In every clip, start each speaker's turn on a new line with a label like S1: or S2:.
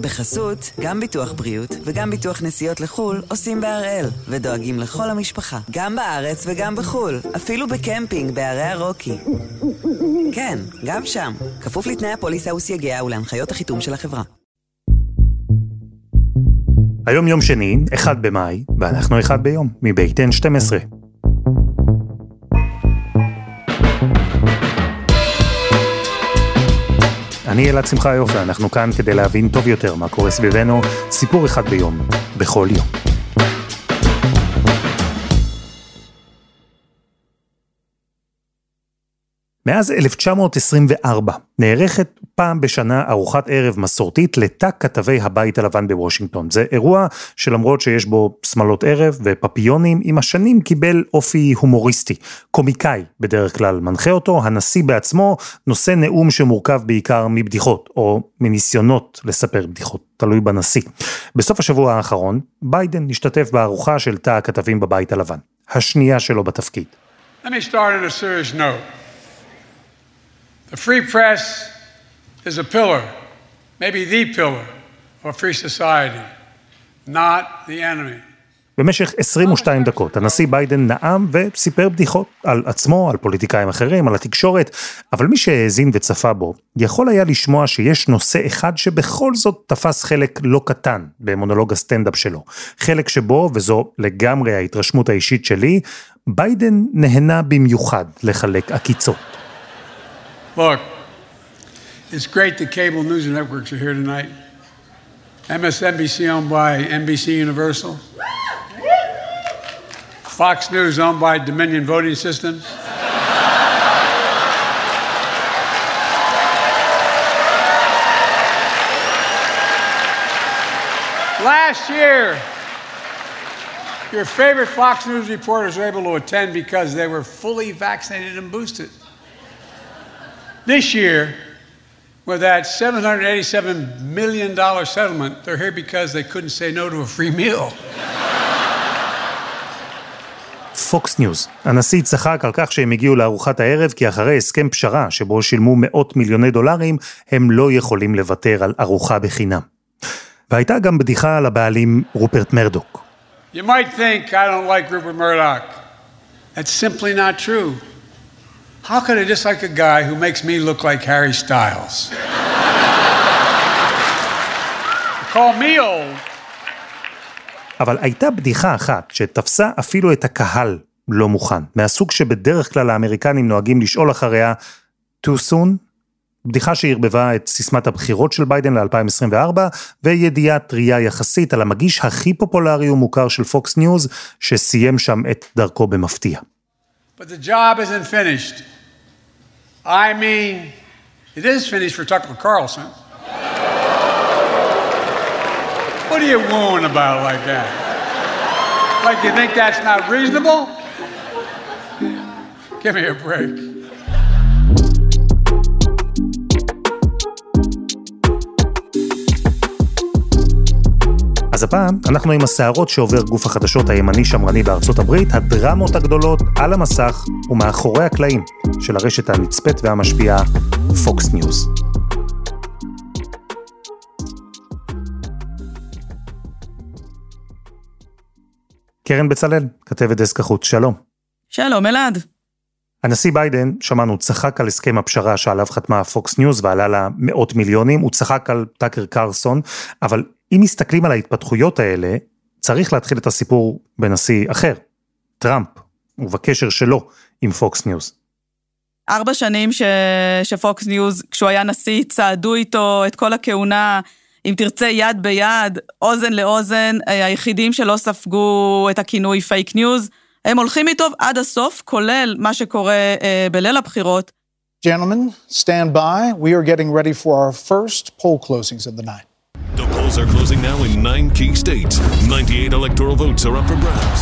S1: בחסות, גם ביטוח בריאות וגם ביטוח נסיעות לחו"ל עושים בהראל, ודואגים לכל המשפחה, גם בארץ וגם בחו"ל, אפילו בקמפינג בערי הרוקי. כן, גם שם, כפוף לתנאי הפוליסה וסייגיה ולהנחיות החיתום של החברה.
S2: היום יום שני, 1 במאי, ואנחנו 1 ביום, מבית N12. אני אלעד שמחה יופי, אנחנו כאן כדי להבין טוב יותר מה קורה סביבנו, סיפור אחד ביום, בכל יום. מאז 1924 נערכת פעם בשנה ארוחת ערב מסורתית לתא כתבי הבית הלבן בוושינגטון. זה אירוע שלמרות שיש בו שמלות ערב ופפיונים, עם השנים קיבל אופי הומוריסטי. קומיקאי בדרך כלל מנחה אותו, הנשיא בעצמו נושא נאום שמורכב בעיקר מבדיחות, או מניסיונות לספר בדיחות, תלוי בנשיא. בסוף השבוע האחרון, ביידן השתתף בארוחה של תא הכתבים בבית הלבן. השנייה שלו בתפקיד.
S3: Let me start on a serious note. The free press is a pillar, maybe the pillar of a free society, not the enemy.
S2: במשך 22 דקות הנשיא ביידן נאם וסיפר בדיחות על עצמו, על פוליטיקאים אחרים, על התקשורת, אבל מי שהאזין וצפה בו, יכול היה לשמוע שיש נושא אחד שבכל זאת תפס חלק לא קטן במונולוג הסטנדאפ שלו. חלק שבו, וזו לגמרי ההתרשמות האישית שלי, ביידן נהנה במיוחד לחלק עקיצות.
S3: Look, it's great the cable news networks are here tonight. MSNBC owned by NBC Universal. Fox News owned by Dominion Voting Systems. Last year, your favorite Fox News reporters were able to attend because they were fully vaccinated and boosted. This year, with that $787 million settlement, they're here because they couldn't say no to a free meal.
S2: פוקס ניוז. הנשיא צחק על כך שהם הגיעו לארוחת הערב כי אחרי הסכם פשרה שבו שילמו מאות מיליוני דולרים, הם לא יכולים לוותר על ארוחה בחינם. והייתה גם בדיחה על הבעלים רופרט מרדוק.
S3: You might think I don't like Rupert Murdoch. That's simply not true. How could I dislike a guy who makes me look like Harry Styles? Call me old.
S2: אבל הייתה בדיחה אחת שתפסה אפילו את הקהל לא מוכן, מהסוג שבדרך כלל האמריקנים נוהגים לשאול אחריה too soon? בדיחה שערבבה את סיסמת הבחירות של ביידן ל-2024, וידיעה טריה יחסית על המגיש הכי פופולרי ומוכר של פוקס ניוז, שסיים שם את דרכו במפתיע.
S3: But the job isn't finished. I mean, it is finished for Tucker Carlson. What are you wooing about like that? Like you think that's not reasonable? Give me a break.
S2: אז הפעם אנחנו עם הסערות שעובר גוף החדשות הימני שמרני בארצות הברית, הדרמות הגדולות על המסך ומאחורי הקלעים של הרשת הנצפית והמשפיעה פוקס ניוז. קרן בצלאל, כתבת דסק החוץ, שלום.
S4: שלום, אלעד.
S2: הנשיא ביידן, שמענו, צחק על הסכם הפשרה שעליו חתמה פוקס ניוז ועלה לה מאות מיליונים, הוא צחק על טאקר קרלסון, אבל אם מסתכלים על ההתפתחויות האלה, צריך להתחיל את הסיפור בנשיא אחר, טראמפ, ובקשר שלו עם פוקס ניוז.
S4: ארבע שנים ש... שפוקס ניוז, כשהוא היה נשיא, צעדו איתו את כל הכהונה, אם תרצה יד ביד, אוזן לאוזן, היחידים שלא ספגו את הכינוי פייק ניוז, הם הולכים איתו עד הסוף, כולל מה שקורה אה, בליל הבחירות.
S5: Gentlemen, stand by. We are getting ready for our first poll closings of the night.
S6: Polls are closing now in nine key states. 98 electoral votes are up for grabs.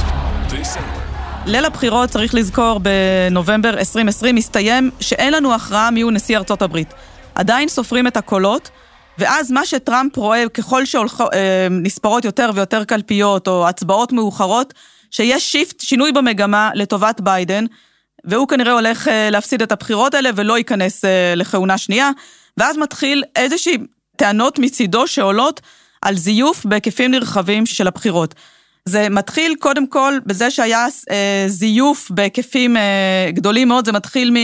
S6: This hour.
S4: ליל הבחירות, צריך לזכור, בנובמבר 2020 מסתיים שאין לנו הכרעה מיהו נשיא ארצות הברית. עדיין סופרים את הקולות, ואז מה שטראמפ רואה ככל שנספרות יותר ויותר קלפיות או הצבעות מאוחרות, שיש shift, שינוי במגמה לטובת ביידן, והוא כנראה הולך להפסיד את הבחירות האלה ולא ייכנס לכהונה שנייה, ואז מתחיל איזושהי טענות מצידו שעולות על זיוף בהיקפים נרחבים של הבחירות. זה מתחיל קודם כל בזה שהיה אה, זיוף בהיקפים אה, גדולים מאוד, זה מתחיל מ...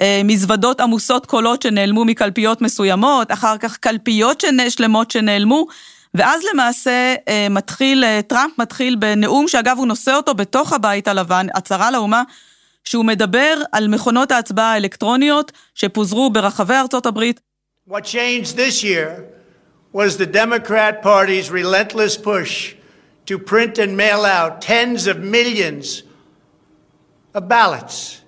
S4: אה, מזוודות עמוסות קולות שנעלמו מקלפיות מסוימות, אחר כך קלפיות שלמות שנעלמו, ואז למעשה אה, מתחיל, אה, טראמפ מתחיל בנאום שאגב הוא נושא אותו בתוך הבית הלבן, הצהרה לאומה, שהוא מדבר על מכונות ההצבעה האלקטרוניות שפוזרו ברחבי ארצות הברית.
S7: What changed this year was the Democrat Party's relentless push to print and mail out tens of millions of ballots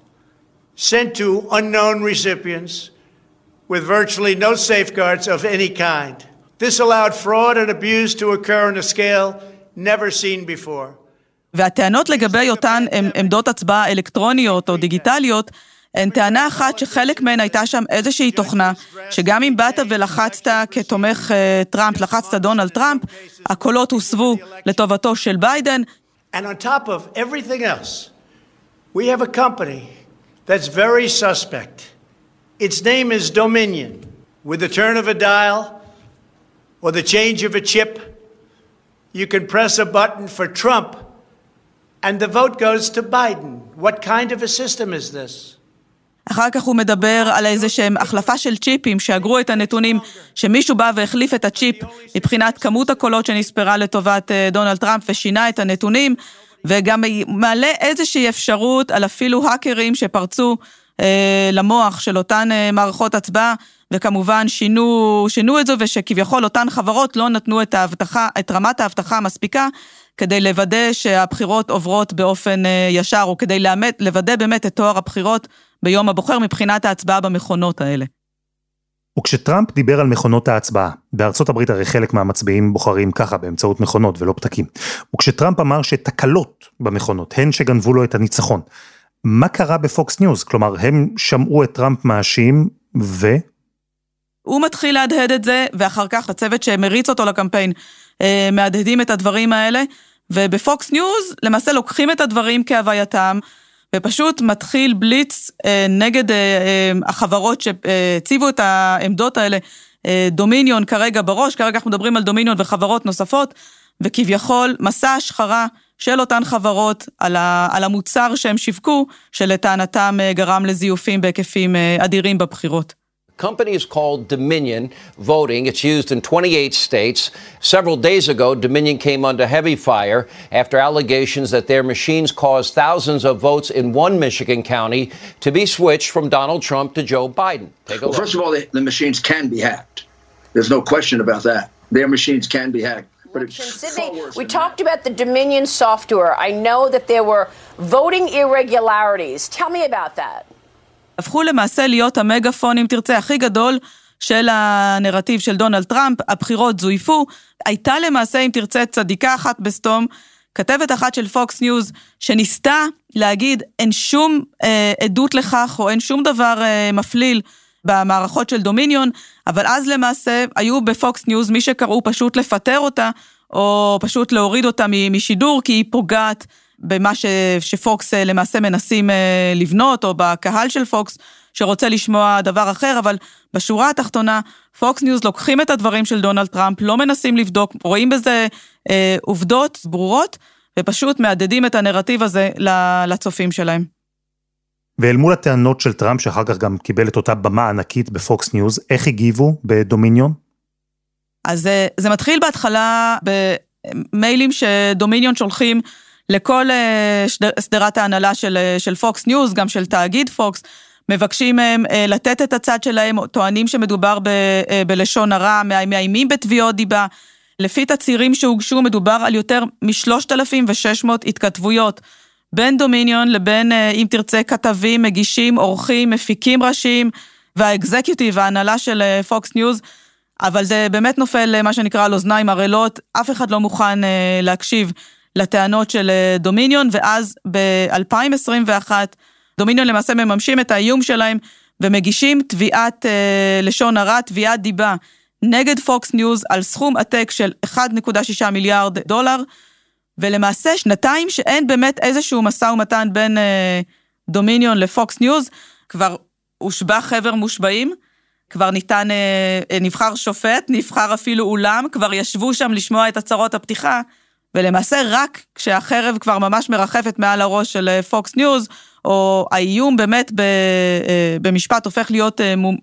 S7: sent to unknown recipients with virtually no safeguards of any kind. This allowed fraud and abuse to occur on a scale never seen before.
S4: והטענות לגבי אותן עמדות הצבעה אלקטרוניות או דיגיטליות הן טענה אחת שחלק מהן הייתה שם איזושהי תוכנה, שגם אם באת ולחצת כתומך uh, טראמפ, לחצת דונלד טראמפ, הקולות הוסבו לטובתו של ביידן.
S7: Else, we have a company that's very suspect. Its name is Dominion. With the turn of a dial or the change of a chip, you can press a button for Trump and the vote goes to Biden. What kind of a system is this?
S4: אחר כך הוא מדבר על איזה שהם החלפה של צ'יפים שאגרו את הנתונים, שמישהו בא והחליף את הצ'יפ מבחינת כמות הקולות שנספרה לטובת אה, דונלד טראמפ ושינה את הנתונים, וגם מעלה איזושהי אפשרות על אפילו האקרים שפרצו אה, למוח של אותן אה, מערכות הצבעה, וכמובן שינו, שינו את זה, ושכביכול אותן חברות לא נתנו את ההבטחה, את רמת ההבטחה המספיקה, כדי לוודא שהבחירות עוברות באופן אה, ישר, או כדי לאמת, לוודא באמת את תואר הבחירות ביום הבוחר מבחינת ההצבעה במכונות האלה.
S2: וכשטראמפ דיבר על מכונות ההצבעה, בארצות הברית הרי חלק מהמצביעים בוחרים ככה באמצעות מכונות ולא פתקים, וכשטראמפ אמר שתקלות במכונות הן שגנבו לו את הניצחון, מה קרה בפוקס ניוז? כלומר, הם שמעו את טראמפ מאשים ו...
S4: הוא מתחיל להדהד את זה, ואחר כך הצוות שמריץ אותו לקמפיין אה, מהדהדים את הדברים האלה, ובפוקס ניוז למעשה לוקחים את הדברים כהווייתם, ופשוט מתחיל בליץ אה, נגד אה, אה, החברות שהציבו את העמדות האלה, אה, דומיניון כרגע בראש, כרגע אנחנו מדברים על דומיניון וחברות נוספות, וכביכול מסע השחרה של אותן חברות על, ה, על המוצר שהם שיווקו, שלטענתם אה, גרם לזיופים בהיקפים אה, אדירים בבחירות.
S8: Company is called Dominion Voting. It's used in 28 states. Several days ago, Dominion came under heavy fire after allegations that their machines caused thousands of votes in one Michigan county to be switched from Donald Trump to Joe Biden.
S9: Take a well, look. first of all, the, the machines can be hacked. There's no question about that. Their machines can be hacked. But it's
S10: Sydney, we talked that. about the Dominion software. I know that there were voting irregularities. Tell me about that.
S4: הפכו למעשה להיות המגפון, אם תרצה, הכי גדול של הנרטיב של דונלד טראמפ, הבחירות זויפו. הייתה למעשה, אם תרצה, צדיקה אחת בסתום, כתבת אחת של פוקס ניוז, שניסתה להגיד, אין שום אה, עדות לכך, או אין שום דבר אה, מפליל במערכות של דומיניון, אבל אז למעשה היו בפוקס ניוז מי שקראו פשוט לפטר אותה, או פשוט להוריד אותה משידור, כי היא פוגעת במה ש, שפוקס אה, למעשה מנסים אה, לבנות, או בקהל של פוקס, שרוצה לשמוע דבר אחר, אבל בשורה התחתונה, פוקס ניוז לוקחים את הדברים של דונלד טראמפ, לא מנסים לבדוק, רואים בזה אה, עובדות ברורות, ופשוט מהדהדים את הנרטיב הזה לצופים שלהם.
S2: ואל מול הטענות של טראמפ, שאחר כך גם קיבל את אותה במה ענקית בפוקס ניוז, איך הגיבו בדומיניון?
S4: אז אה, זה מתחיל בהתחלה במיילים שדומיניון שולחים לכל אה, שדרת ההנהלה של, אה, של פוקס ניוז, גם של תאגיד פוקס, מבקשים מהם אה, לתת את הצד שלהם, טוענים שמדובר ב, בלשון הרע, מאיימים בתביעות דיבה. לפי תצהירים שהוגשו מדובר על יותר מ-3,600 התכתבויות. בין דומיניון לבין, אם תרצה, כתבים, מגישים, עורכים, מפיקים ראשיים וה executive, ההנהלה של פוקס ניוז, אבל זה באמת נופל, מה שנקרא, על אוזניים ערלות, אף אחד לא מוכן להקשיב לטענות של אה, דומיניון, ואז ב-2021 דומיניון למעשה מממשים את האיום שלהם ומגישים תביעת אה, לשון הרע, תביעת דיבה נגד פוקס ניוז על סכום עתק של 1.6 מיליארד דולר, ולמעשה שנתיים שאין באמת איזשהו משא ומתן בין אה, דומיניון לפוקס ניוז, כבר הושבע חבר מושבעים. כבר ניתן, נבחר שופט, נבחר אפילו אולם, כבר ישבו שם לשמוע את הצהרות הפתיחה, ולמעשה רק כשהחרב כבר ממש מרחפת מעל הראש של פוקס ניוז, או האיום באמת במשפט הופך להיות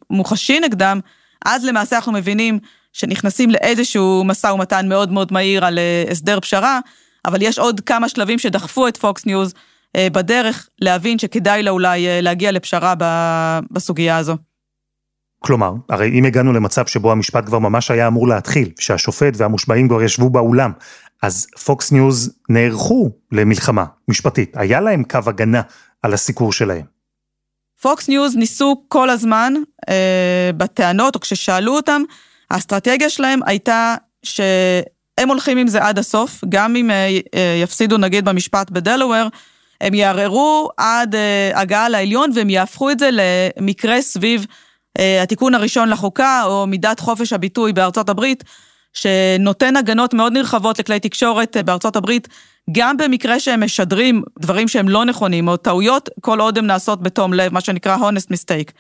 S4: מוחשי נגדם, אז למעשה אנחנו מבינים שנכנסים לאיזשהו משא ומתן מאוד מאוד מהיר על הסדר פשרה, אבל יש עוד כמה שלבים שדחפו את פוקס ניוז בדרך להבין שכדאי לה אולי להגיע לפשרה בסוגיה הזו.
S2: כלומר, הרי אם הגענו למצב שבו המשפט כבר ממש היה אמור להתחיל, שהשופט והמושבעים כבר ישבו באולם, אז פוקס ניוז נערכו למלחמה משפטית, היה להם קו הגנה על הסיקור שלהם.
S4: פוקס ניוז ניסו כל הזמן אה, בטענות, או כששאלו אותם, האסטרטגיה שלהם הייתה שהם הולכים עם זה עד הסוף, גם אם אה, אה, יפסידו נגיד במשפט בדלוור, הם יערערו עד אה, הגעה לעליון והם יהפכו את זה למקרה סביב אה, התיקון הראשון לחוקה, או מידת חופש הביטוי בארצות הברית, שנותן הגנות מאוד נרחבות לכלי תקשורת אה, בארצות הברית, גם במקרה שהם משדרים דברים שהם לא נכונים, או טעויות, כל עוד הן נעשות בתום לב, מה שנקרא honest mistake.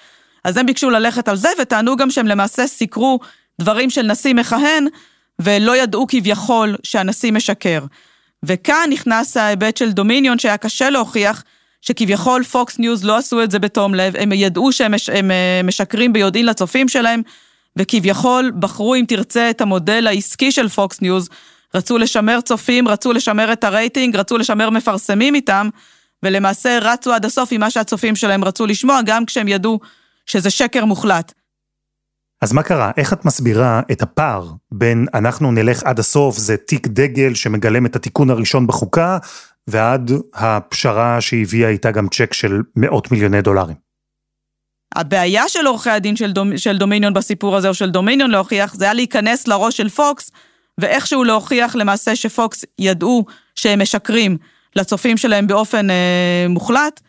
S4: אז הם ביקשו ללכת על זה, וטענו גם שהם למעשה סיקרו דברים של נשיא מכהן, ולא ידעו כביכול שהנשיא משקר. וכאן נכנס ההיבט של דומיניון, שהיה קשה להוכיח שכביכול פוקס ניוז לא עשו את זה בתום לב, הם ידעו שהם מש, הם אה, משקרים ביודעין לצופים שלהם, וכביכול בחרו, אם תרצה, את המודל העסקי של פוקס ניוז, רצו לשמר צופים, רצו לשמר את הרייטינג, רצו לשמר מפרסמים איתם, ולמעשה רצו עד הסוף עם מה שהצופים שלהם רצו לשמוע, גם כשהם ידעו שזה שקר מוחלט.
S2: אז מה קרה? איך את מסבירה את הפער בין אנחנו נלך עד הסוף, זה תיק דגל שמגלם את התיקון הראשון בחוקה, ועד הפשרה שהביאה איתה גם צ'ק של מאות מיליוני דולרים?
S4: הבעיה של עורכי הדין של, דומ, של דומיניון בסיפור הזה, או של דומיניון להוכיח, זה היה להיכנס לראש של פוקס, ואיכשהו להוכיח למעשה שפוקס ידעו שהם משקרים לצופים שלהם באופן אה, מוחלט,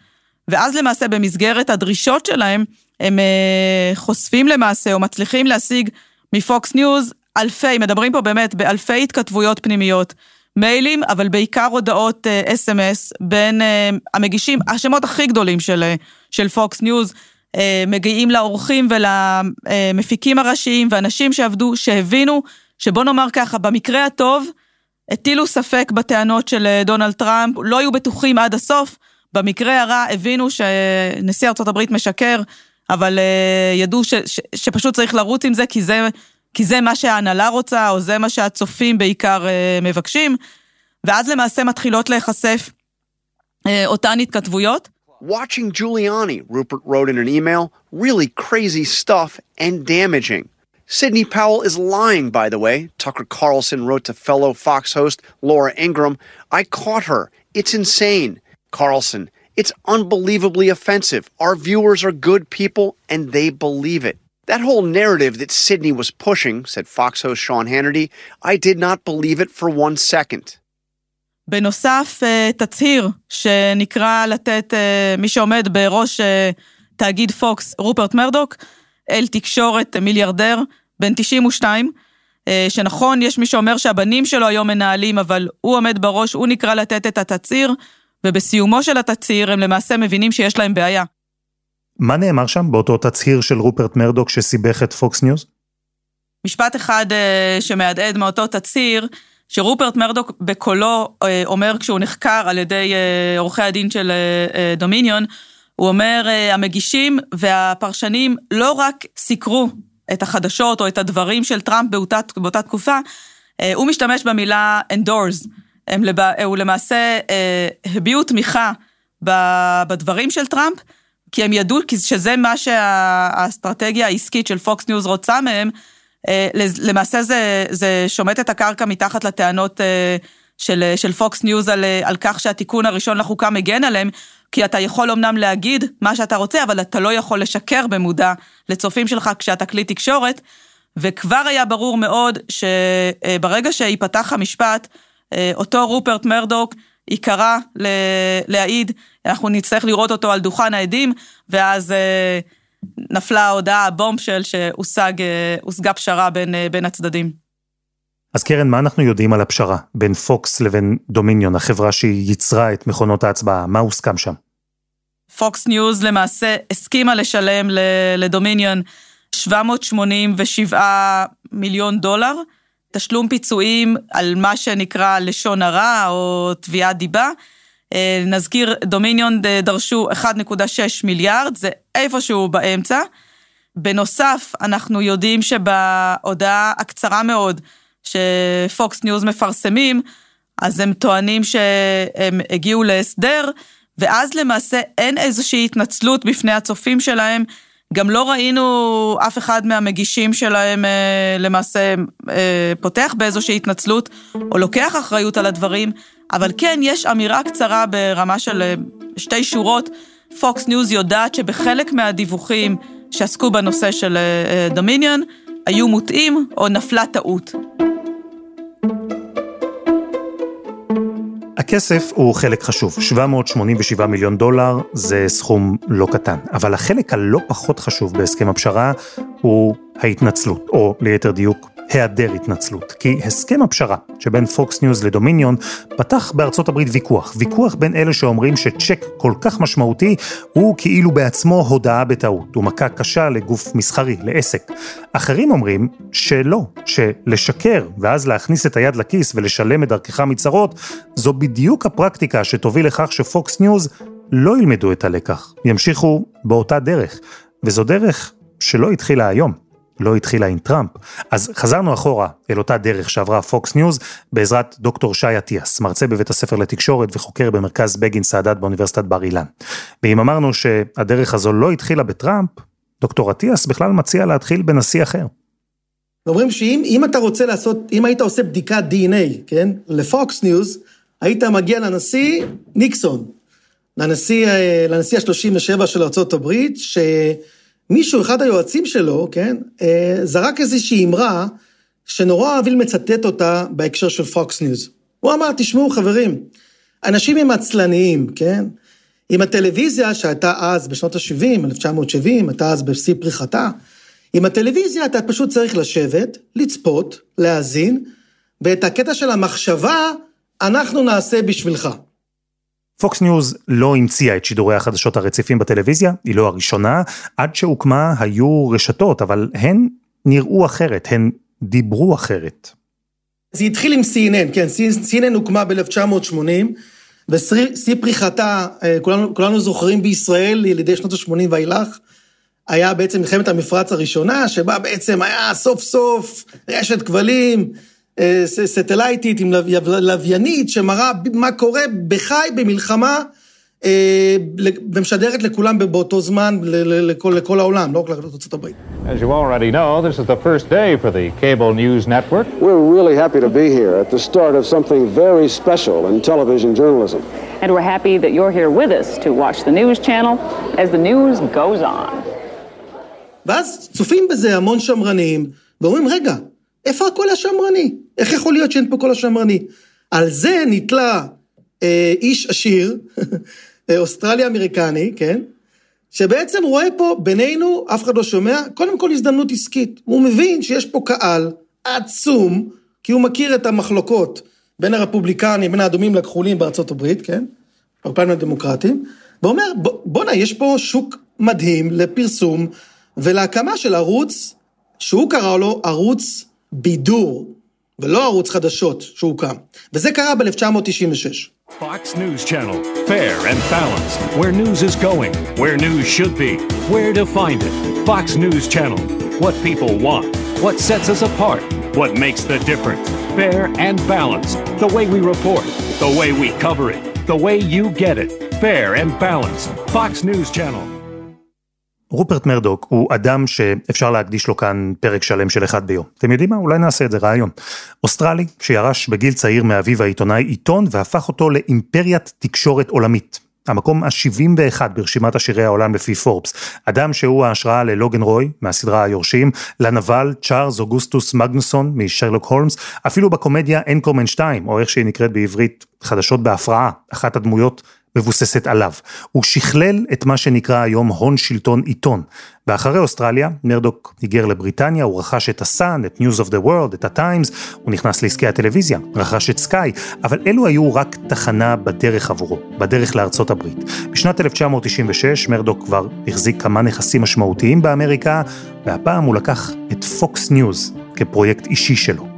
S4: ואז למעשה במסגרת הדרישות שלהם, הם אה, חושפים למעשה, או מצליחים להשיג מפוקס ניוז אלפי, מדברים פה באמת באלפי התכתבויות פנימיות, מיילים, אבל בעיקר הודעות אס.אם.אס אה, בין אה, המגישים, השמות הכי גדולים של, אה, של פוקס ניוז, מגיעים לאורחים ולמפיקים הראשיים ואנשים שעבדו, שהבינו שבוא נאמר ככה, במקרה הטוב, הטילו ספק בטענות של אה, דונלד טראמפ, לא היו בטוחים עד הסוף, במקרה הרע הבינו שנשיא ארה"ב משקר, אבל ידעו ש, ש, שפשוט צריך לרוץ עם זה, כי זה, כי זה מה שההנהלה רוצה, או זה מה שהצופים בעיקר מבקשים, ואז למעשה מתחילות להיחשף אותן התכתבויות.
S11: Watching Giuliani, Rupert wrote in an email, really crazy stuff and damaging. Sidney Powell is lying, by the way. Tucker Carlson wrote to fellow Fox host Laura Ingram, I caught her. It's insane. Carlson, it's unbelievably offensive. Our viewers are good people and they believe it. That whole narrative that Sidney was pushing, said Fox host Sean Hannity, I did not believe it for one second.
S4: בנוסף, תצהיר שנקרא לתת מי שעומד בראש תאגיד פוקס, רופרט מרדוק, איל תקשורת מיליארדר, בן 92, שנכון, יש מי שאומר שהבנים שלו היום מנהלים, אבל הוא עומד בראש, הוא נקרא לתת את התצהיר, ובסיומו של התצהיר הם למעשה מבינים שיש להם בעיה.
S2: מה נאמר שם באותו תצהיר של רופרט מרדוק שסיבך את פוקס ניוז?
S4: משפט אחד שמהדהד מאותו תצהיר, שרופרט מרדוק בקולו אומר כשהוא נחקר על ידי עורכי הדין של דומיניון, הוא אומר, המגישים והפרשנים לא רק סיקרו את החדשות או את הדברים של טראמפ באותה, באותה תקופה, הוא משתמש במילה endorse. הם, הוא למעשה הביעו תמיכה בדברים של טראמפ, כי הם ידעו שזה מה שהאסטרטגיה העסקית של פוקס ניוז רוצה מהם, למעשה זה, זה שומט את הקרקע מתחת לטענות של, של פוקס ניוז על, על כך שהתיקון הראשון לחוקה מגן עליהם, כי אתה יכול אמנם להגיד מה שאתה רוצה, אבל אתה לא יכול לשקר במודע לצופים שלך כשאתה כלי תקשורת, וכבר היה ברור מאוד שברגע שייפתח המשפט, אותו רופרט מרדוק ייקרא להעיד, אנחנו נצטרך לראות אותו על דוכן העדים, ואז נפלה ההודעה, ה bombshell, שהושגה פשרה בין, בין הצדדים.
S2: אז קרן, מה אנחנו יודעים על הפשרה בין פוקס לבין דומיניון, החברה שהיא ייצרה את מכונות ההצבעה? מה הוסכם שם?
S4: פוקס ניוז למעשה הסכימה לשלם לדומיניון 787 מיליון דולר, תשלום פיצויים על מה שנקרא לשון הרע או תביעת דיבה. אה, נזכיר, דומיניון דרשו 1.6 מיליארד, זה איפשהו באמצע. בנוסף, אנחנו יודעים שבהודעה הקצרה מאוד שפוקס ניוז מפרסמים, אז הם טוענים שהם הגיעו להסדר, ואז למעשה אין איזושהי התנצלות בפני הצופים שלהם. גם לא ראינו אף אחד מהמגישים שלהם אה, למעשה אה, פותח באיזושהי התנצלות או לוקח אחריות על הדברים, אבל כן, יש אמירה קצרה ברמה של אה, שתי שורות. פוקס ניוז יודעת שבחלק מהדיווחים שעסקו בנושא של דומיניון היו מוטעים או נפלה טעות.
S2: הכסף הוא חלק חשוב, 787 מיליון דולר זה סכום לא קטן, אבל החלק הלא פחות חשוב בהסכם הפשרה הוא ההתנצלות, או ליתר דיוק, היעדר התנצלות. כי הסכם הפשרה שבין פוקס ניוז לדומיניון פתח בארצות הברית ויכוח. ויכוח בין אלה שאומרים שצ'ק כל כך משמעותי הוא כאילו בעצמו הודאה בטעות. הוא מכה קשה לגוף מסחרי, לעסק. אחרים אומרים שלא, שלשקר ואז להכניס את היד לכיס ולשלם את דרכך מצרות, זו בדיוק הפרקטיקה שתוביל לכך שפוקס ניוז לא ילמדו את הלקח, ימשיכו באותה דרך. וזו דרך שלא התחילה היום. לא התחילה עם טראמפ. אז חזרנו אחורה אל אותה דרך שעברה פוקס ניוז בעזרת דוקטור שי אטיאס, מרצה בבית הספר לתקשורת וחוקר במרכז בגין סאדאת באוניברסיטת בר אילן. ואם אמרנו שהדרך הזו לא התחילה בטראמפ, דוקטור אטיאס בכלל מציע להתחיל בנשיא אחר.
S12: אומרים שאם אתה רוצה לעשות, אם היית עושה בדיקת DNA, כן, לפוקס ניוז, היית מגיע לנשיא ניקסון, לנשיא, אה, לנשיא ה-37 של ארה"ב. מישהו, אחד היועצים שלו, כן, אה, זרק איזושהי אמרה שנורא אוהבים לצטט אותה בהקשר של פוקס ניוז. הוא אמר, תשמעו חברים, אנשים הם עצלניים, כן? עם הטלוויזיה שהייתה אז בשנות ה-70, 1970, הייתה אז בשיא פריחתה, עם הטלוויזיה אתה פשוט צריך לשבת, לצפות, להאזין, ואת הקטע של המחשבה אנחנו נעשה בשבילך.
S2: פוקס ניוז לא המציאה את שידורי החדשות הרציפים בטלוויזיה, היא לא הראשונה, עד שהוקמה היו רשתות, אבל הן נראו אחרת, הן דיברו אחרת.
S12: זה התחיל עם CNN, כן, CNN הוקמה ב-1980, ושיא פריחתה, אה, כולנו, כולנו זוכרים בישראל, ילידי שנות ה-80 ואילך, היה בעצם מלחמת המפרץ הראשונה, שבה בעצם היה סוף סוף רשת כבלים, סטלייטית עם לוויינית שמראה מה קורה בחי במלחמה ומשדרת לכולם באותו זמן לכל, לכל העולם, לא רק לארצות הברית.
S13: As you already know, this is the first day for the cable news network.
S14: We're really happy to be here at the start of something very special in television journalism.
S15: And we're happy that you're here with us to watch the news channel as the news goes on.
S12: ואז צופים בזה המון שמרנים, ואומרים, רגע, איפה הקול השמרני? איך יכול להיות שאין פה קול השמרני? על זה נתלה אה, איש עשיר, אוסטרלי אמריקני, כן? שבעצם רואה פה בינינו, אף אחד לא שומע, קודם כל הזדמנות עסקית. הוא מבין שיש פה קהל עצום, כי הוא מכיר את המחלוקות בין הרפובליקנים, בין האדומים לכחולים בארצות הברית, כן? הרפובליקנים הדמוקרטים, ואומר, בואנה, יש פה שוק מדהים לפרסום ולהקמה של ערוץ, שהוא קרא לו ערוץ בידור, ולא ערוץ חדשות שהוקם. וזה קרה ב-1996.
S16: Fox News Channel, fair and balanced, where news is going, where news should be, where to find it. Fox News Channel, what people want, what sets us apart, what makes the difference. Fair and balanced, the way we report, the way we cover it, the way you get it. Fair and balanced, Fox News Channel.
S2: רופרט מרדוק הוא אדם שאפשר להקדיש לו כאן פרק שלם של אחד ביום. אתם יודעים מה? אולי נעשה את זה רעיון. אוסטרלי שירש בגיל צעיר מאביו העיתונאי עיתון והפך אותו לאימפריית תקשורת עולמית. המקום ה-71 ברשימת עשירי העולם לפי פורבס. אדם שהוא ההשראה ללוגן רוי מהסדרה היורשים, לנבל צ'ארלס אוגוסטוס מגנוסון משרלוק הולמס, אפילו בקומדיה אנקורמן 2, או איך שהיא נקראת בעברית חדשות בהפרעה, אחת הדמויות מבוססת עליו. הוא שכלל את מה שנקרא היום הון שלטון עיתון. ואחרי אוסטרליה, מרדוק היגר לבריטניה, הוא רכש את הסאן, את News of the World, את הטיימס, הוא נכנס לעסקי הטלוויזיה, רכש את סקאי, אבל אלו היו רק תחנה בדרך עבורו, בדרך לארצות הברית. בשנת 1996 מרדוק כבר החזיק כמה נכסים משמעותיים באמריקה, והפעם הוא לקח את פוקס ניוז כפרויקט אישי שלו.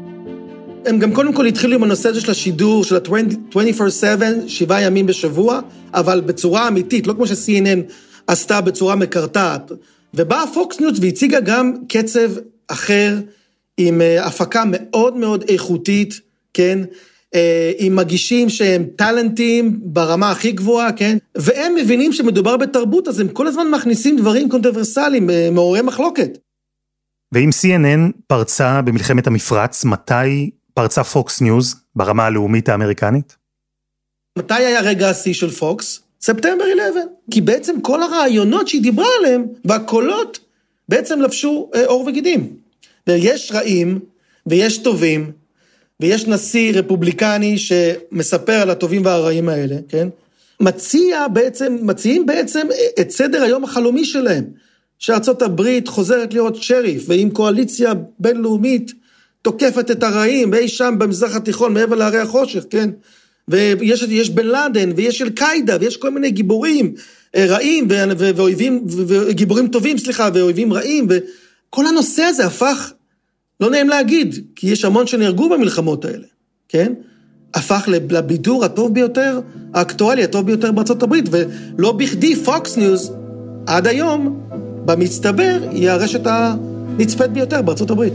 S12: הם גם קודם כל התחילו עם הנושא הזה של השידור, של ה-24/7, שבעה ימים בשבוע, אבל בצורה אמיתית, לא כמו ש-CNN עשתה בצורה מקרטעת. ובאה פוקס ניוז והציגה גם קצב אחר, עם אה, הפקה מאוד מאוד איכותית, כן? אה, עם מגישים שהם טאלנטים ברמה הכי גבוהה, כן? והם מבינים שמדובר בתרבות, אז הם כל הזמן מכניסים דברים קונטרוברסליים, אה, מעוררי מחלוקת.
S2: ואם CNN פרצה במלחמת המפרץ, מתי פרצה פוקס ניוז ברמה הלאומית האמריקנית?
S12: מתי היה רגע השיא של פוקס? ספטמבר 11. כי בעצם כל הרעיונות שהיא דיברה עליהם, והקולות, בעצם לבשו אה, עור וגידים. ויש רעים, ויש טובים, ויש נשיא רפובליקני שמספר על הטובים והרעים האלה, כן? מציע בעצם, מציעים בעצם את סדר היום החלומי שלהם, שארצות הברית חוזרת להיות שריף, ועם קואליציה בינלאומית תוקפת את הרעים, ואי שם במזרח התיכון, מעבר להרי החושך, כן? ויש בן לאדן, ויש אל-קאידה, ויש כל מיני גיבורים אה, רעים, ואויבים, וגיבורים טובים, סליחה, ואויבים רעים, וכל הנושא הזה הפך, לא נעים להגיד, כי יש המון שנהרגו במלחמות האלה, כן? הפך לבידור הטוב ביותר, האקטואלי הטוב ביותר בארצות הברית, ולא בכדי פוקס ניוז, עד היום, במצטבר, היא הרשת הנצפית ביותר בארצות הברית.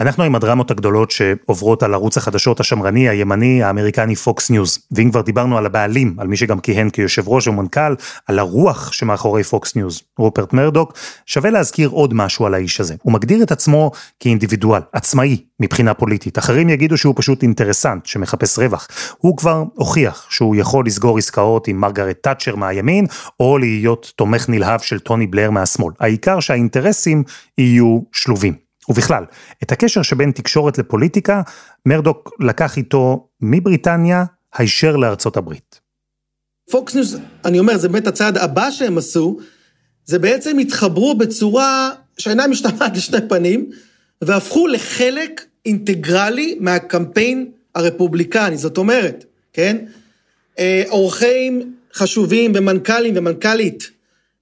S2: אנחנו עם הדרמות הגדולות שעוברות על ערוץ החדשות השמרני, הימני, האמריקני פוקס ניוז. ואם כבר דיברנו על הבעלים, על מי שגם כיהן כיושב ראש ומנכ"ל, על הרוח שמאחורי פוקס ניוז, רופרט מרדוק, שווה להזכיר עוד משהו על האיש הזה. הוא מגדיר את עצמו כאינדיבידואל, עצמאי, מבחינה פוליטית. אחרים יגידו שהוא פשוט אינטרסנט, שמחפש רווח. הוא כבר הוכיח שהוא יכול לסגור עסקאות עם מרגרט תאצ'ר מהימין, או להיות תומך נלהב של טוני בלר מהשמאל. העיקר שהאינטרסים יהיו שלובים. ובכלל, את הקשר שבין תקשורת לפוליטיקה, מרדוק לקח איתו מבריטניה הישר לארצות הברית.
S12: פוקס ניוז, אני אומר, זה באמת הצעד הבא שהם עשו, זה בעצם התחברו בצורה שאינה משתמעת לשני פנים, והפכו לחלק אינטגרלי מהקמפיין הרפובליקני. זאת אומרת, כן? אה, אורחים חשובים ומנכ"לים ומנכ"לית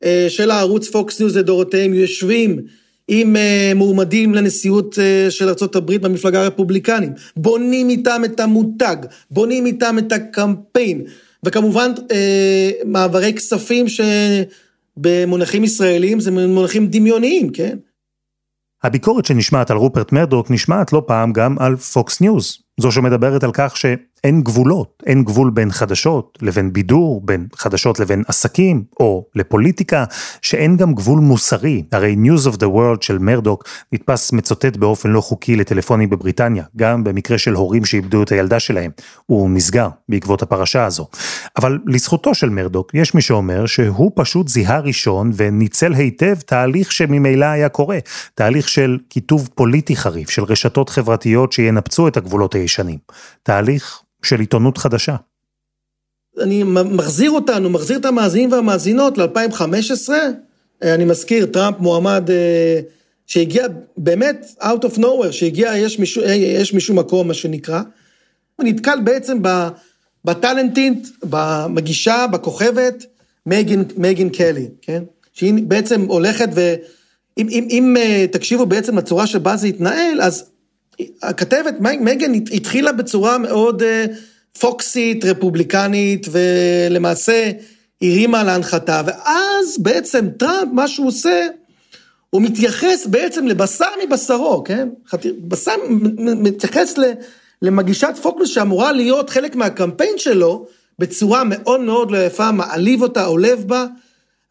S12: אה, של הערוץ פוקס ניוז לדורותיהם יושבים עם אה, מועמדים לנשיאות אה, של ארה"ב במפלגה הרפובליקנית, בונים איתם את המותג, בונים איתם את הקמפיין, וכמובן אה, מעברי כספים שבמונחים ישראלים זה מונחים דמיוניים, כן?
S2: הביקורת שנשמעת על רופרט מרדוק נשמעת לא פעם גם על פוקס ניוז, זו שמדברת על כך ש... אין גבולות, אין גבול בין חדשות לבין בידור, בין חדשות לבין עסקים או לפוליטיקה, שאין גם גבול מוסרי. הרי News of the World של מרדוק נתפס מצוטט באופן לא חוקי לטלפונים בבריטניה, גם במקרה של הורים שאיבדו את הילדה שלהם. הוא נסגר בעקבות הפרשה הזו. אבל לזכותו של מרדוק, יש מי שאומר שהוא פשוט זיהה ראשון וניצל היטב תהליך שממילא היה קורה. תהליך של קיטוב פוליטי חריף, של רשתות חברתיות שינפצו את הגבולות הישנים. תהליך של עיתונות חדשה.
S12: אני מחזיר אותנו, מחזיר את המאזינים והמאזינות ל-2015. אה, אני מזכיר, טראמפ מועמד אה, שהגיע באמת out of nowhere, שהגיע יש משום, אה, יש משום מקום, מה שנקרא. הוא נתקל בעצם בטאלנטית, במגישה, בכוכבת, מייגן, מייגן קלי, כן? שהיא בעצם הולכת ו... אם, אם, אם תקשיבו בעצם לצורה שבה זה התנהל, אז הכתבת מגן התחילה בצורה מאוד אה, פוקסית, רפובליקנית, ולמעשה הרימה להנחתה, ואז בעצם טראמפ, מה שהוא עושה, הוא מתייחס בעצם לבשר מבשרו, כן? בשר מתייחס למגישת פוקס שאמורה להיות חלק מהקמפיין שלו, בצורה מאוד מאוד לא יפה, מעליב אותה, עולב בה,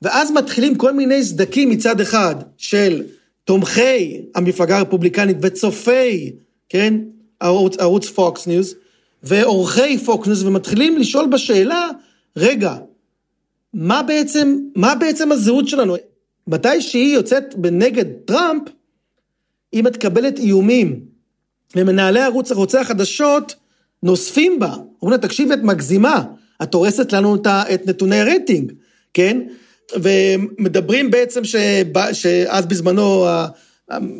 S12: ואז מתחילים כל מיני סדקים מצד אחד של תומכי המפלגה הרפובליקנית וצופי, כן, ערוץ, ערוץ פוקס ניוז, ועורכי פוקס ניוז, ומתחילים לשאול בשאלה, רגע, מה בעצם, מה בעצם הזהות שלנו? מתי שהיא יוצאת בנגד טראמפ, היא מתקבלת איומים, ומנהלי ערוץ ערוצי החדשות נוספים בה, אומרים לה, תקשיב, את מגזימה, את הורסת לנו את נתוני הרייטינג, כן? ומדברים בעצם שבא, שאז בזמנו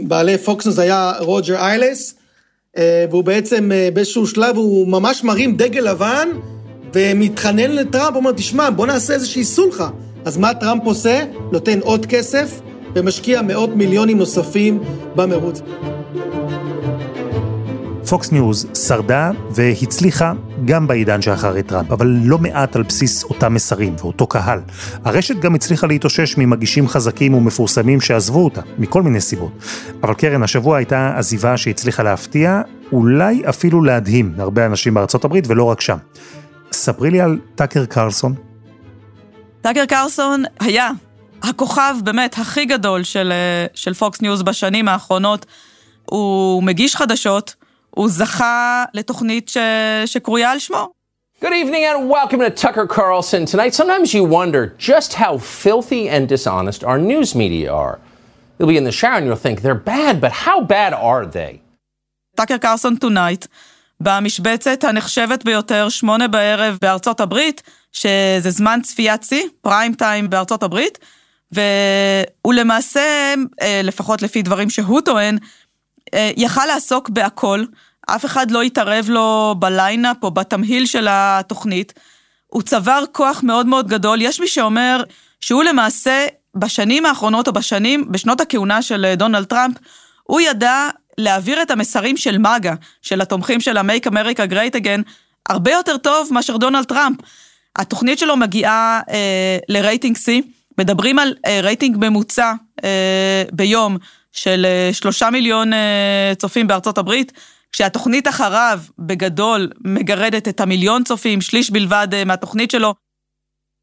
S12: בעלי פוקס ניוז היה רוג'ר איילס, אה, והוא בעצם אה, באיזשהו שלב הוא ממש מרים דגל לבן ומתחנן לטראמפ, אומר, תשמע, בוא נעשה איזושהי סולחה. אז מה טראמפ עושה? נותן עוד כסף ומשקיע מאות מיליונים נוספים במרוץ.
S2: פוקס ניוז שרדה והצליחה גם בעידן שאחרי טראמפ, אבל לא מעט על בסיס אותם מסרים ואותו קהל. הרשת גם הצליחה להתאושש ממגישים חזקים ומפורסמים שעזבו אותה, מכל מיני סיבות. אבל קרן, השבוע הייתה עזיבה שהצליחה להפתיע, אולי אפילו להדהים הרבה אנשים בארצות הברית ולא רק שם. ספרי לי על טאקר קרלסון.
S4: טאקר קרלסון היה הכוכב באמת הכי גדול של, אה, של פוקס ניוז בשנים האחרונות. הוא מגיש חדשות, הוא זכה לתוכנית ש... שקרויה על שמו.
S8: Good evening and welcome to Tucker Carlson. Tonight, sometimes you wonder just how filthy and dishonest our news media are. You'll be in the shower and you'll think they're bad, but how bad are they?
S4: טאקר קרלסון Tonight, במשבצת הנחשבת ביותר, שמונה בערב בארצות הברית, שזה זמן צפיית שיא, פריים טיים בארצות הברית, והוא למעשה, אה, לפחות לפי דברים שהוא טוען, אה, יכל לעסוק בהכל, אף אחד לא התערב לו בליינאפ או בתמהיל של התוכנית. הוא צבר כוח מאוד מאוד גדול. יש מי שאומר שהוא למעשה, בשנים האחרונות או בשנים, בשנות הכהונה של אה, דונלד טראמפ, הוא ידע להעביר את המסרים של מגה, של התומכים של ה-Make America Great Again, הרבה יותר טוב מאשר דונלד טראמפ. התוכנית שלו מגיעה אה, לרייטינג C, מדברים על אה, רייטינג ממוצע אה, ביום של אה, שלושה מיליון אה, צופים בארצות הברית, כשהתוכנית אחריו, בגדול, מגרדת את המיליון צופים, שליש בלבד אה, מהתוכנית שלו.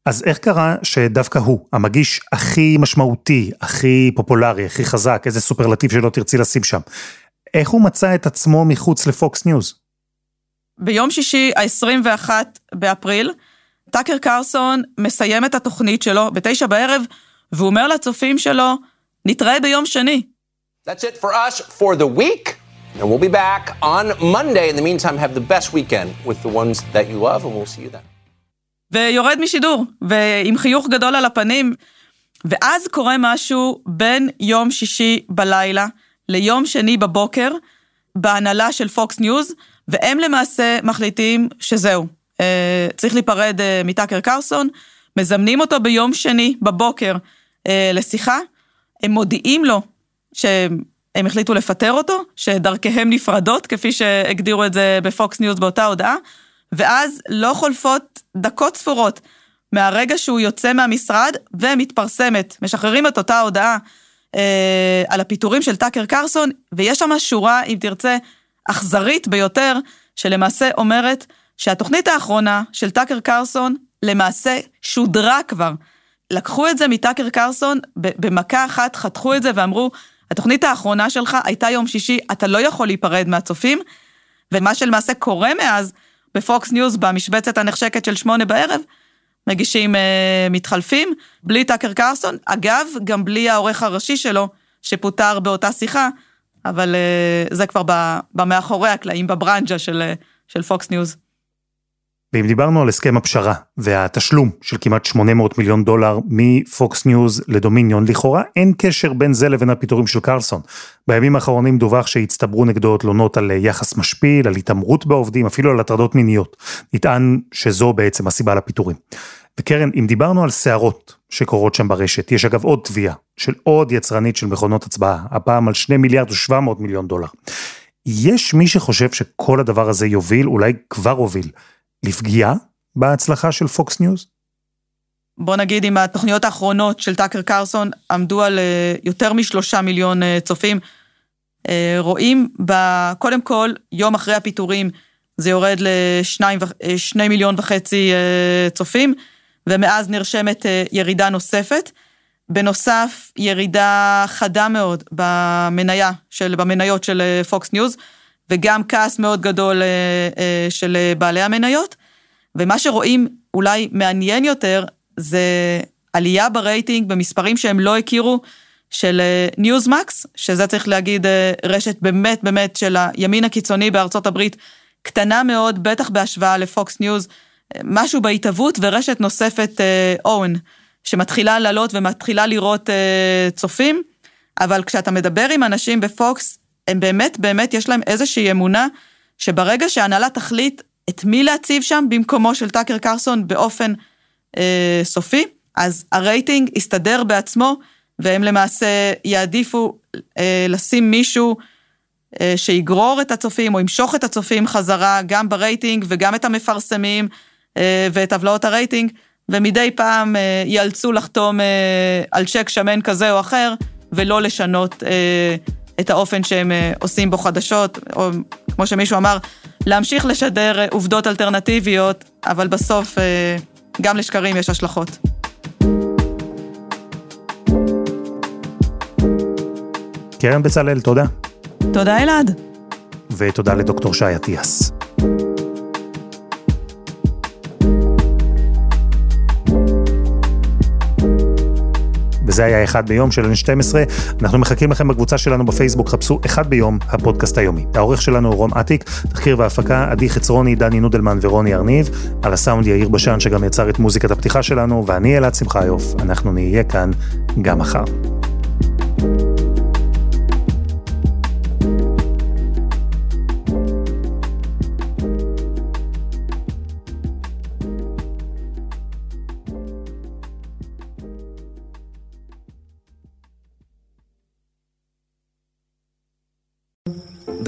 S2: אז איך קרה שדווקא הוא, המגיש הכי משמעותי, הכי פופולרי, הכי חזק, איזה סופרלטיב שלא תרצי לשים שם, איך הוא מצא את עצמו מחוץ לפוקס ניוז?
S4: ביום שישי, ה-21 באפריל, טאקר קרלסון מסיים את התוכנית שלו בתשע בערב, והוא אומר לצופים שלו, נתראה ביום שני.
S8: That's it for us for the week. And we'll be back on Monday. In the meantime, have the best weekend with the ones that you love, and we'll see you then.
S4: ויורד משידור, ועם חיוך גדול על הפנים. ואז קורה משהו בין יום שישי בלילה ליום שני בבוקר, בהנהלה של פוקס ניוז, והם למעשה מחליטים שזהו, אה, צריך להיפרד אה, מטאקר קרלסון, מזמנים אותו ביום שני בבוקר אה, לשיחה, הם מודיעים לו שהם החליטו לפטר אותו, שדרכיהם נפרדות, כפי שהגדירו את זה בפוקס ניוז באותה הודעה, ואז לא חולפות דקות ספורות מהרגע שהוא יוצא מהמשרד ומתפרסמת, משחררים את אותה הודעה אה, על הפיטורים של טאקר קרלסון, ויש שם שורה, אם תרצה, אכזרית ביותר, שלמעשה אומרת שהתוכנית האחרונה של טאקר קרלסון למעשה שודרה כבר. לקחו את זה מטאקר קרלסון, במכה אחת חתכו את זה ואמרו, התוכנית האחרונה שלך הייתה יום שישי, אתה לא יכול להיפרד מהצופים, ומה שלמעשה קורה מאז, בפוקס ניוז, במשבצת הנחשקת של שמונה בערב, מגישים אה, מתחלפים, בלי טאקר קרלסון, אגב, גם בלי העורך הראשי שלו, שפוטר באותה שיחה, אבל אה, זה כבר במאחורי הקלעים, בברנג'ה של, אה, של פוקס ניוז.
S2: ואם דיברנו על הסכם הפשרה והתשלום של כמעט 800 מיליון דולר מפוקס ניוז לדומיניון, לכאורה אין קשר בין זה לבין הפיטורים של קרלסון. בימים האחרונים דווח שהצטברו נגדו תלונות על יחס משפיל, על התעמרות בעובדים, אפילו על הטרדות מיניות. נטען שזו בעצם הסיבה לפיטורים. וקרן, אם דיברנו על סערות שקורות שם ברשת, יש אגב עוד תביעה של עוד יצרנית של מכונות הצבעה, הפעם על 2 מיליארד ו-700 מיליון דולר. יש מי שחושב שכל הדבר הזה יוביל, אולי כבר הוביל, לפגיעה בהצלחה של פוקס ניוז?
S4: בוא נגיד אם התוכניות האחרונות של טאקר קרלסון עמדו על אה, יותר משלושה מיליון אה, צופים, אה, רואים ב... קודם כל, יום אחרי הפיטורים זה יורד לשני מיליון וחצי צופים, ומאז נרשמת ירידה נוספת. בנוסף, ירידה חדה מאוד במניה של, במניות של פוקס ניוז, וגם כעס מאוד גדול של בעלי המניות. ומה שרואים אולי מעניין יותר, זה עלייה ברייטינג במספרים שהם לא הכירו, של ניוזמקס, אה, שזה צריך להגיד אה, רשת באמת באמת של הימין הקיצוני בארצות הברית, קטנה מאוד, בטח בהשוואה לפוקס ניוז, אה, משהו בהתהוות, ורשת נוספת, OAN, שמתחילה לעלות ומתחילה לראות צופים, אבל כשאתה מדבר עם אנשים בפוקס, הם באמת באמת יש להם איזושהי אמונה שברגע שההנהלה תחליט את מי להציב שם במקומו של טאקר קרלסון באופן אה, סופי, אז הרייטינג יסתדר בעצמו, והם למעשה יעדיפו אה, לשים מישהו אה, שיגרור את הצופים או ימשוך את הצופים חזרה, גם ברייטינג וגם את המפרסמים אה, ואת טבלאות הרייטינג, ומדי פעם אה, ייאלצו לחתום אה, על צ'ק שמן כזה או אחר, ולא לשנות אה, את האופן שהם אה, עושים בו חדשות, או כמו שמישהו אמר, להמשיך לשדר אה, עובדות אלטרנטיביות, אבל בסוף אה, גם לשקרים יש השלכות.
S2: קרן בצלאל, תודה.
S4: תודה אלעד.
S2: ותודה לדוקטור שי אטיאס. וזה היה אחד ביום של N12. אנחנו מחכים לכם בקבוצה שלנו בפייסבוק, חפשו אחד ביום, הפודקאסט היומי. העורך שלנו הוא רום אטיק, תחקיר והפקה, עדי חצרוני, דני נודלמן ורוני ארניב, על הסאונד יאיר בשן שגם יצר את מוזיקת הפתיחה שלנו, ואני אלעד שמחיוף, אנחנו נהיה כאן גם מחר.